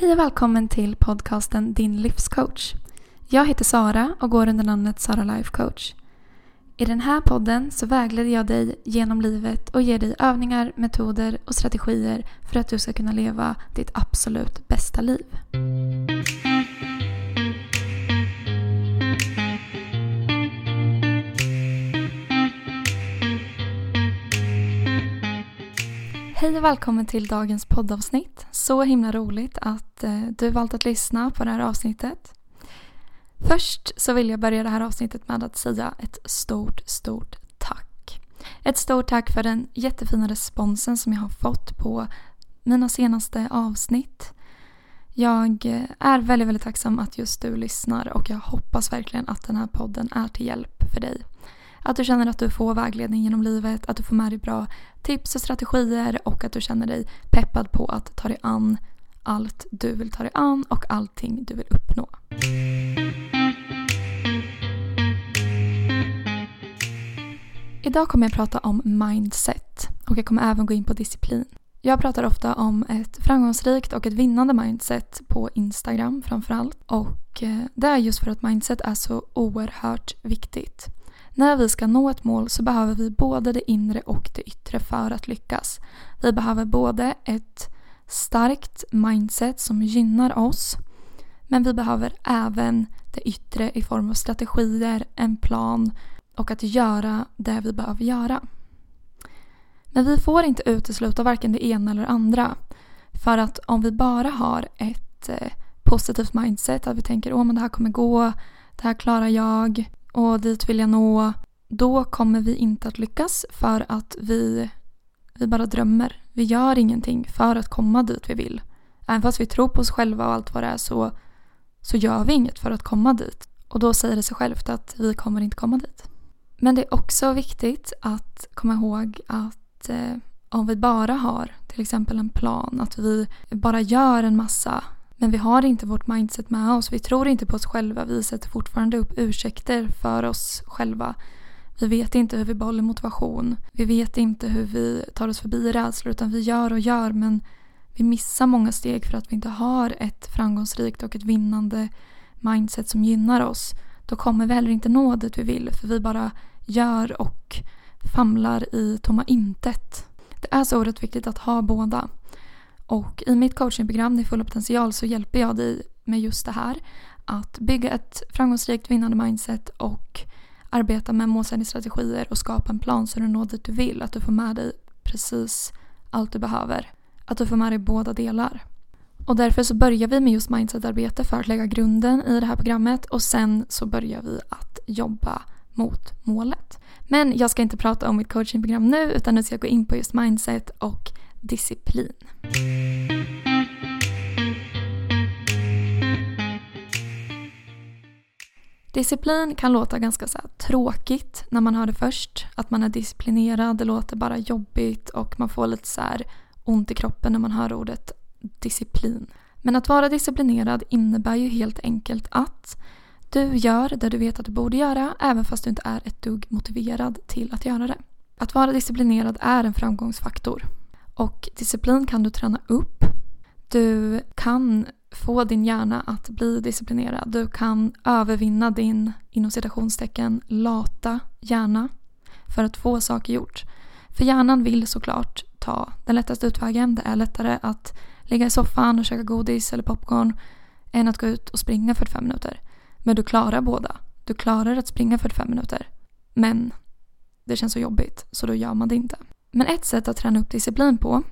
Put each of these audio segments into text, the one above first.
Hej och välkommen till podcasten Din livscoach. Jag heter Sara och går under namnet Sara Life Coach. I den här podden så vägleder jag dig genom livet och ger dig övningar, metoder och strategier för att du ska kunna leva ditt absolut bästa liv. Hej och välkommen till dagens poddavsnitt. Så himla roligt att eh, du valt att lyssna på det här avsnittet. Först så vill jag börja det här avsnittet med att säga ett stort, stort tack. Ett stort tack för den jättefina responsen som jag har fått på mina senaste avsnitt. Jag eh, är väldigt, väldigt tacksam att just du lyssnar och jag hoppas verkligen att den här podden är till hjälp för dig. Att du känner att du får vägledning genom livet, att du får med dig bra tips och strategier och att du känner dig peppad på att ta dig an allt du vill ta dig an och allting du vill uppnå. Idag kommer jag prata om mindset och jag kommer även gå in på disciplin. Jag pratar ofta om ett framgångsrikt och ett vinnande mindset på Instagram framförallt. Och eh, det är just för att mindset är så oerhört viktigt. När vi ska nå ett mål så behöver vi både det inre och det yttre för att lyckas. Vi behöver både ett starkt mindset som gynnar oss men vi behöver även det yttre i form av strategier, en plan och att göra det vi behöver göra. Men vi får inte utesluta varken det ena eller det andra. För att om vi bara har ett eh, positivt mindset, att vi tänker att det här kommer gå, det här klarar jag, och dit vill jag nå. Då kommer vi inte att lyckas för att vi, vi bara drömmer. Vi gör ingenting för att komma dit vi vill. Även fast vi tror på oss själva och allt vad det är så, så gör vi inget för att komma dit. Och då säger det sig självt att vi kommer inte komma dit. Men det är också viktigt att komma ihåg att eh, om vi bara har till exempel en plan, att vi bara gör en massa men vi har inte vårt mindset med oss. Vi tror inte på oss själva. Vi sätter fortfarande upp ursäkter för oss själva. Vi vet inte hur vi behåller motivation. Vi vet inte hur vi tar oss förbi rädslor utan vi gör och gör men vi missar många steg för att vi inte har ett framgångsrikt och ett vinnande mindset som gynnar oss. Då kommer vi heller inte nå dit vi vill för vi bara gör och famlar i tomma intet. Det är så oerhört viktigt att ha båda. Och i mitt coachingprogram Din fulla potential så hjälper jag dig med just det här. Att bygga ett framgångsrikt vinnande mindset och arbeta med målsättningsstrategier och skapa en plan så du når dit du vill. Att du får med dig precis allt du behöver. Att du får med dig båda delar. Och därför så börjar vi med just mindsetarbete för att lägga grunden i det här programmet och sen så börjar vi att jobba mot målet. Men jag ska inte prata om mitt coachingprogram nu utan nu ska jag gå in på just mindset och disciplin. Disciplin kan låta ganska så tråkigt när man hör det först. Att man är disciplinerad, det låter bara jobbigt och man får lite så ont i kroppen när man hör ordet disciplin. Men att vara disciplinerad innebär ju helt enkelt att du gör det du vet att du borde göra även fast du inte är ett dugg motiverad till att göra det. Att vara disciplinerad är en framgångsfaktor. Och disciplin kan du träna upp. Du kan få din hjärna att bli disciplinerad. Du kan övervinna din, inom citationstecken, lata hjärna för att få saker gjort. För hjärnan vill såklart ta den lättaste utvägen. Det är lättare att ligga i soffan och käka godis eller popcorn än att gå ut och springa 45 minuter. Men du klarar båda. Du klarar att springa 45 minuter. Men det känns så jobbigt så då gör man det inte. Men ett sätt att träna upp disciplin på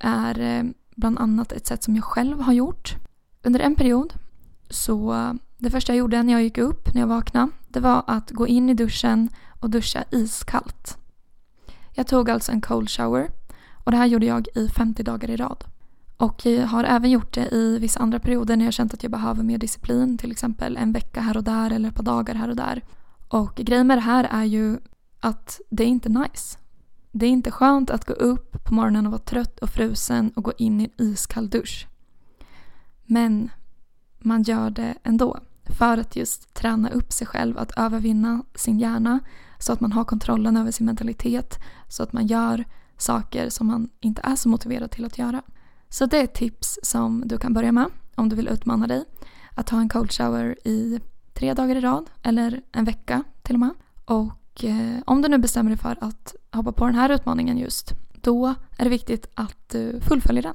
är eh, bland annat ett sätt som jag själv har gjort. Under en period så det första jag gjorde när jag gick upp, när jag vaknade, det var att gå in i duschen och duscha iskallt. Jag tog alltså en cold shower och det här gjorde jag i 50 dagar i rad. Och jag har även gjort det i vissa andra perioder när jag känt att jag behöver mer disciplin, till exempel en vecka här och där eller ett par dagar här och där. Och grejen med det här är ju att det är inte nice. Det är inte skönt att gå upp på morgonen och vara trött och frusen och gå in i en iskall dusch. Men man gör det ändå. För att just träna upp sig själv, att övervinna sin hjärna så att man har kontrollen över sin mentalitet. Så att man gör saker som man inte är så motiverad till att göra. Så det är ett tips som du kan börja med. om du vill utmana dig, att ta en cold shower i tre dagar i rad eller en vecka till och med. Och eh, om du nu bestämmer dig för att hoppa på den här utmaningen just, då är det viktigt att du fullföljer den.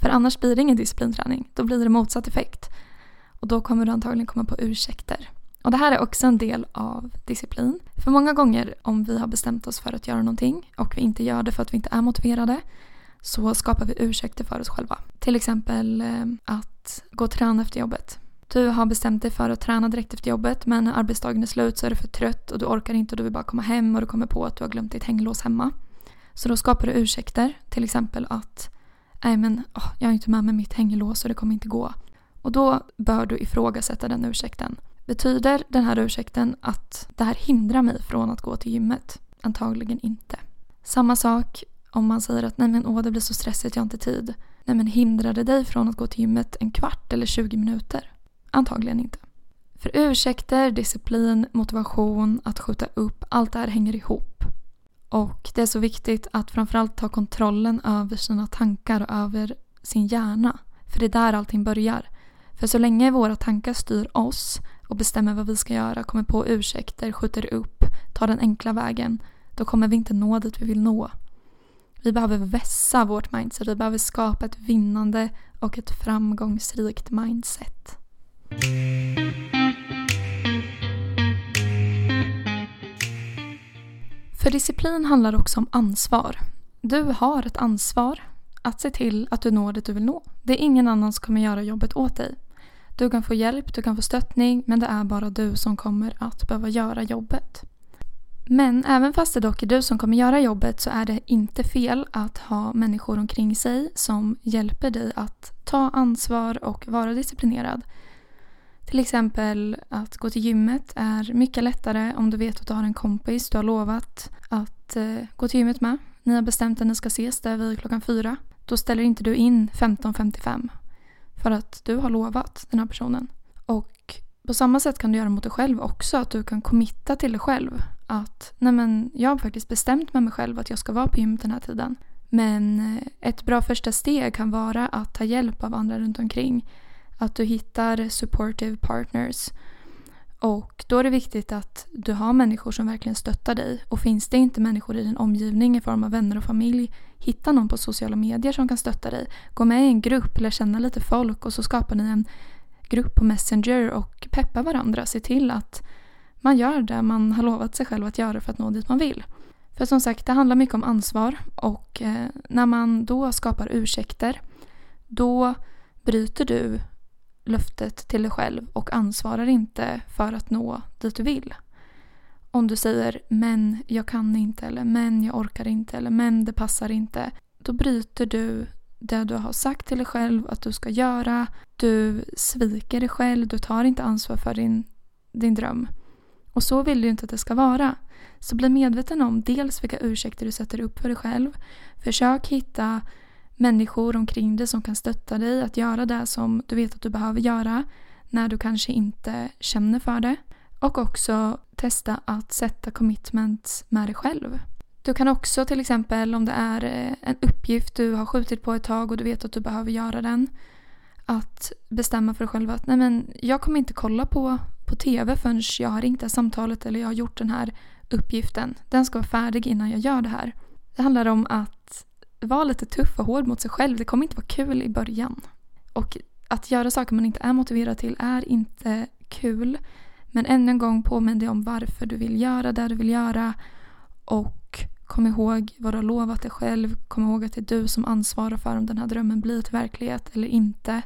För annars blir det ingen disciplinträning, då blir det motsatt effekt. Och då kommer du antagligen komma på ursäkter. Och det här är också en del av disciplin. För många gånger om vi har bestämt oss för att göra någonting och vi inte gör det för att vi inte är motiverade så skapar vi ursäkter för oss själva. Till exempel eh, att gå och träna efter jobbet. Du har bestämt dig för att träna direkt efter jobbet men när arbetsdagen är slut så är du för trött och du orkar inte och du vill bara komma hem och du kommer på att du har glömt ditt hänglås hemma. Så då skapar du ursäkter. Till exempel att nej men oh, jag har inte med mig mitt hänglås och det kommer inte gå. Och då bör du ifrågasätta den ursäkten. Betyder den här ursäkten att det här hindrar mig från att gå till gymmet? Antagligen inte. Samma sak om man säger att nej men åh det blir så stressigt, jag har inte tid. Nej men hindrar det dig från att gå till gymmet en kvart eller 20 minuter? Antagligen inte. För ursäkter, disciplin, motivation, att skjuta upp, allt det här hänger ihop. Och det är så viktigt att framförallt ta kontrollen över sina tankar och över sin hjärna. För det är där allting börjar. För så länge våra tankar styr oss och bestämmer vad vi ska göra, kommer på ursäkter, skjuter upp, tar den enkla vägen, då kommer vi inte nå dit vi vill nå. Vi behöver vässa vårt mindset, vi behöver skapa ett vinnande och ett framgångsrikt mindset. För disciplin handlar också om ansvar. Du har ett ansvar att se till att du når det du vill nå. Det är ingen annan som kommer göra jobbet åt dig. Du kan få hjälp, du kan få stöttning men det är bara du som kommer att behöva göra jobbet. Men även fast det dock är du som kommer göra jobbet så är det inte fel att ha människor omkring sig som hjälper dig att ta ansvar och vara disciplinerad. Till exempel att gå till gymmet är mycket lättare om du vet att du har en kompis du har lovat att eh, gå till gymmet med. Ni har bestämt att ni ska ses där vid klockan fyra. Då ställer inte du in 15.55 för att du har lovat den här personen. Och på samma sätt kan du göra mot dig själv också. Att du kan committa till dig själv. Att nej men, jag har faktiskt bestämt med mig själv att jag ska vara på gymmet den här tiden. Men eh, ett bra första steg kan vara att ta hjälp av andra runt omkring. Att du hittar supportive partners. Och då är det viktigt att du har människor som verkligen stöttar dig. Och finns det inte människor i din omgivning i form av vänner och familj, hitta någon på sociala medier som kan stötta dig. Gå med i en grupp, lär känna lite folk och så skapar ni en grupp på Messenger och peppa varandra. Se till att man gör det man har lovat sig själv att göra för att nå dit man vill. För som sagt, det handlar mycket om ansvar och eh, när man då skapar ursäkter då bryter du löftet till dig själv och ansvarar inte för att nå dit du vill. Om du säger men jag kan inte eller men jag orkar inte eller men det passar inte. Då bryter du det du har sagt till dig själv att du ska göra. Du sviker dig själv, du tar inte ansvar för din, din dröm. Och så vill du inte att det ska vara. Så bli medveten om dels vilka ursäkter du sätter upp för dig själv. Försök hitta människor omkring dig som kan stötta dig att göra det som du vet att du behöver göra när du kanske inte känner för det. Och också testa att sätta commitment med dig själv. Du kan också till exempel om det är eh, en uppgift du har skjutit på ett tag och du vet att du behöver göra den. Att bestämma för dig själv att nej men jag kommer inte kolla på, på TV förrän jag har ringt det här samtalet eller jag har gjort den här uppgiften. Den ska vara färdig innan jag gör det här. Det handlar om att var lite tuff och hård mot sig själv. Det kommer inte vara kul i början. Och att göra saker man inte är motiverad till är inte kul. Men ännu en gång påminn dig om varför du vill göra det du vill göra. Och kom ihåg vad du har lovat dig själv. Kom ihåg att det är du som ansvarar för om den här drömmen blir till verklighet eller inte.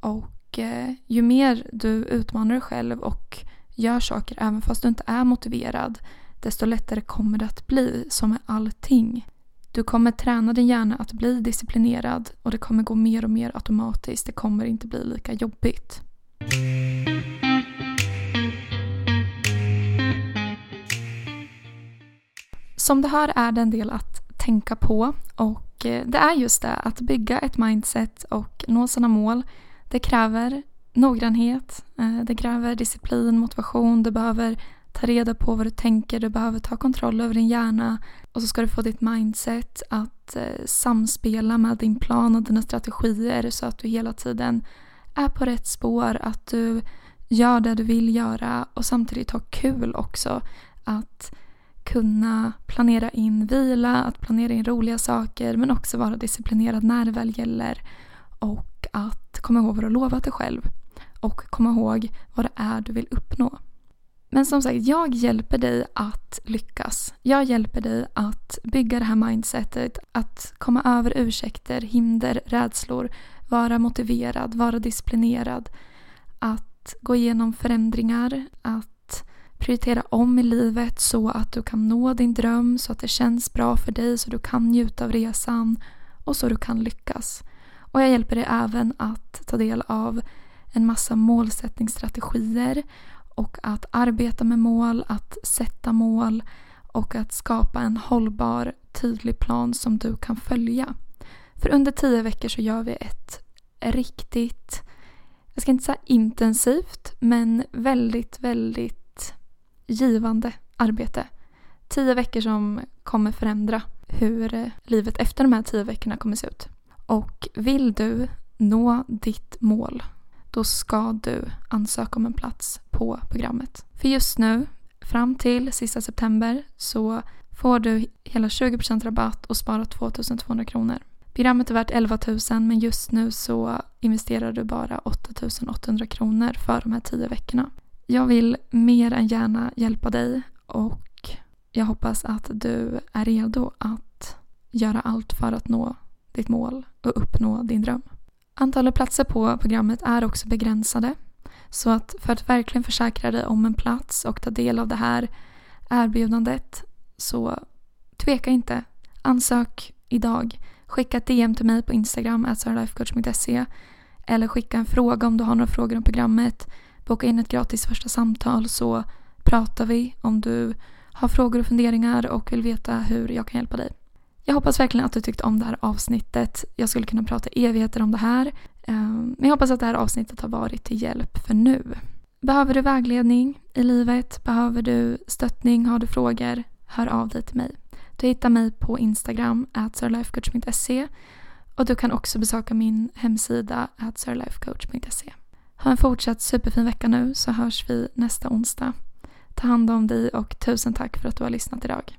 Och eh, ju mer du utmanar dig själv och gör saker även fast du inte är motiverad desto lättare kommer det att bli som med allting. Du kommer träna din hjärna att bli disciplinerad och det kommer gå mer och mer automatiskt. Det kommer inte bli lika jobbigt. Som det här är det en del att tänka på och eh, det är just det att bygga ett mindset och nå sina mål. Det kräver noggrannhet, eh, det kräver disciplin, motivation, du behöver ta reda på vad du tänker, du behöver ta kontroll över din hjärna och så ska du få ditt mindset att eh, samspela med din plan och dina strategier så att du hela tiden är på rätt spår, att du gör det du vill göra och samtidigt har kul också. Att kunna planera in vila, att planera in roliga saker men också vara disciplinerad när det väl gäller. Och att komma ihåg vad du lovat dig själv. Och komma ihåg vad det är du vill uppnå. Men som sagt, jag hjälper dig att lyckas. Jag hjälper dig att bygga det här mindsetet, att komma över ursäkter, hinder, rädslor, vara motiverad, vara disciplinerad, att gå igenom förändringar, att prioritera om i livet så att du kan nå din dröm, så att det känns bra för dig, så du kan njuta av resan och så du kan lyckas. Och jag hjälper dig även att ta del av en massa målsättningsstrategier och att arbeta med mål, att sätta mål och att skapa en hållbar, tydlig plan som du kan följa. För under tio veckor så gör vi ett riktigt, jag ska inte säga intensivt, men väldigt, väldigt givande arbete. Tio veckor som kommer förändra hur livet efter de här tio veckorna kommer se ut. Och vill du nå ditt mål då ska du ansöka om en plats på programmet. För just nu, fram till sista september, så får du hela 20% rabatt och sparar 2200 kronor. Programmet är värt 11 000 men just nu så investerar du bara 8 800 kronor för de här 10 veckorna. Jag vill mer än gärna hjälpa dig och jag hoppas att du är redo att göra allt för att nå ditt mål och uppnå din dröm. Antalet platser på programmet är också begränsade. Så att för att verkligen försäkra dig om en plats och ta del av det här erbjudandet så tveka inte. Ansök idag. Skicka ett DM till mig på Instagram, atsaralifecoach.se eller skicka en fråga om du har några frågor om programmet. Boka in ett gratis första samtal så pratar vi om du har frågor och funderingar och vill veta hur jag kan hjälpa dig. Jag hoppas verkligen att du tyckte om det här avsnittet. Jag skulle kunna prata evigheter om det här. Ehm, men jag hoppas att det här avsnittet har varit till hjälp för nu. Behöver du vägledning i livet? Behöver du stöttning? Har du frågor? Hör av dig till mig. Du hittar mig på Instagram, atsarlifecoach.se och du kan också besöka min hemsida, atsarlifecoach.se. Ha en fortsatt superfin vecka nu så hörs vi nästa onsdag. Ta hand om dig och tusen tack för att du har lyssnat idag.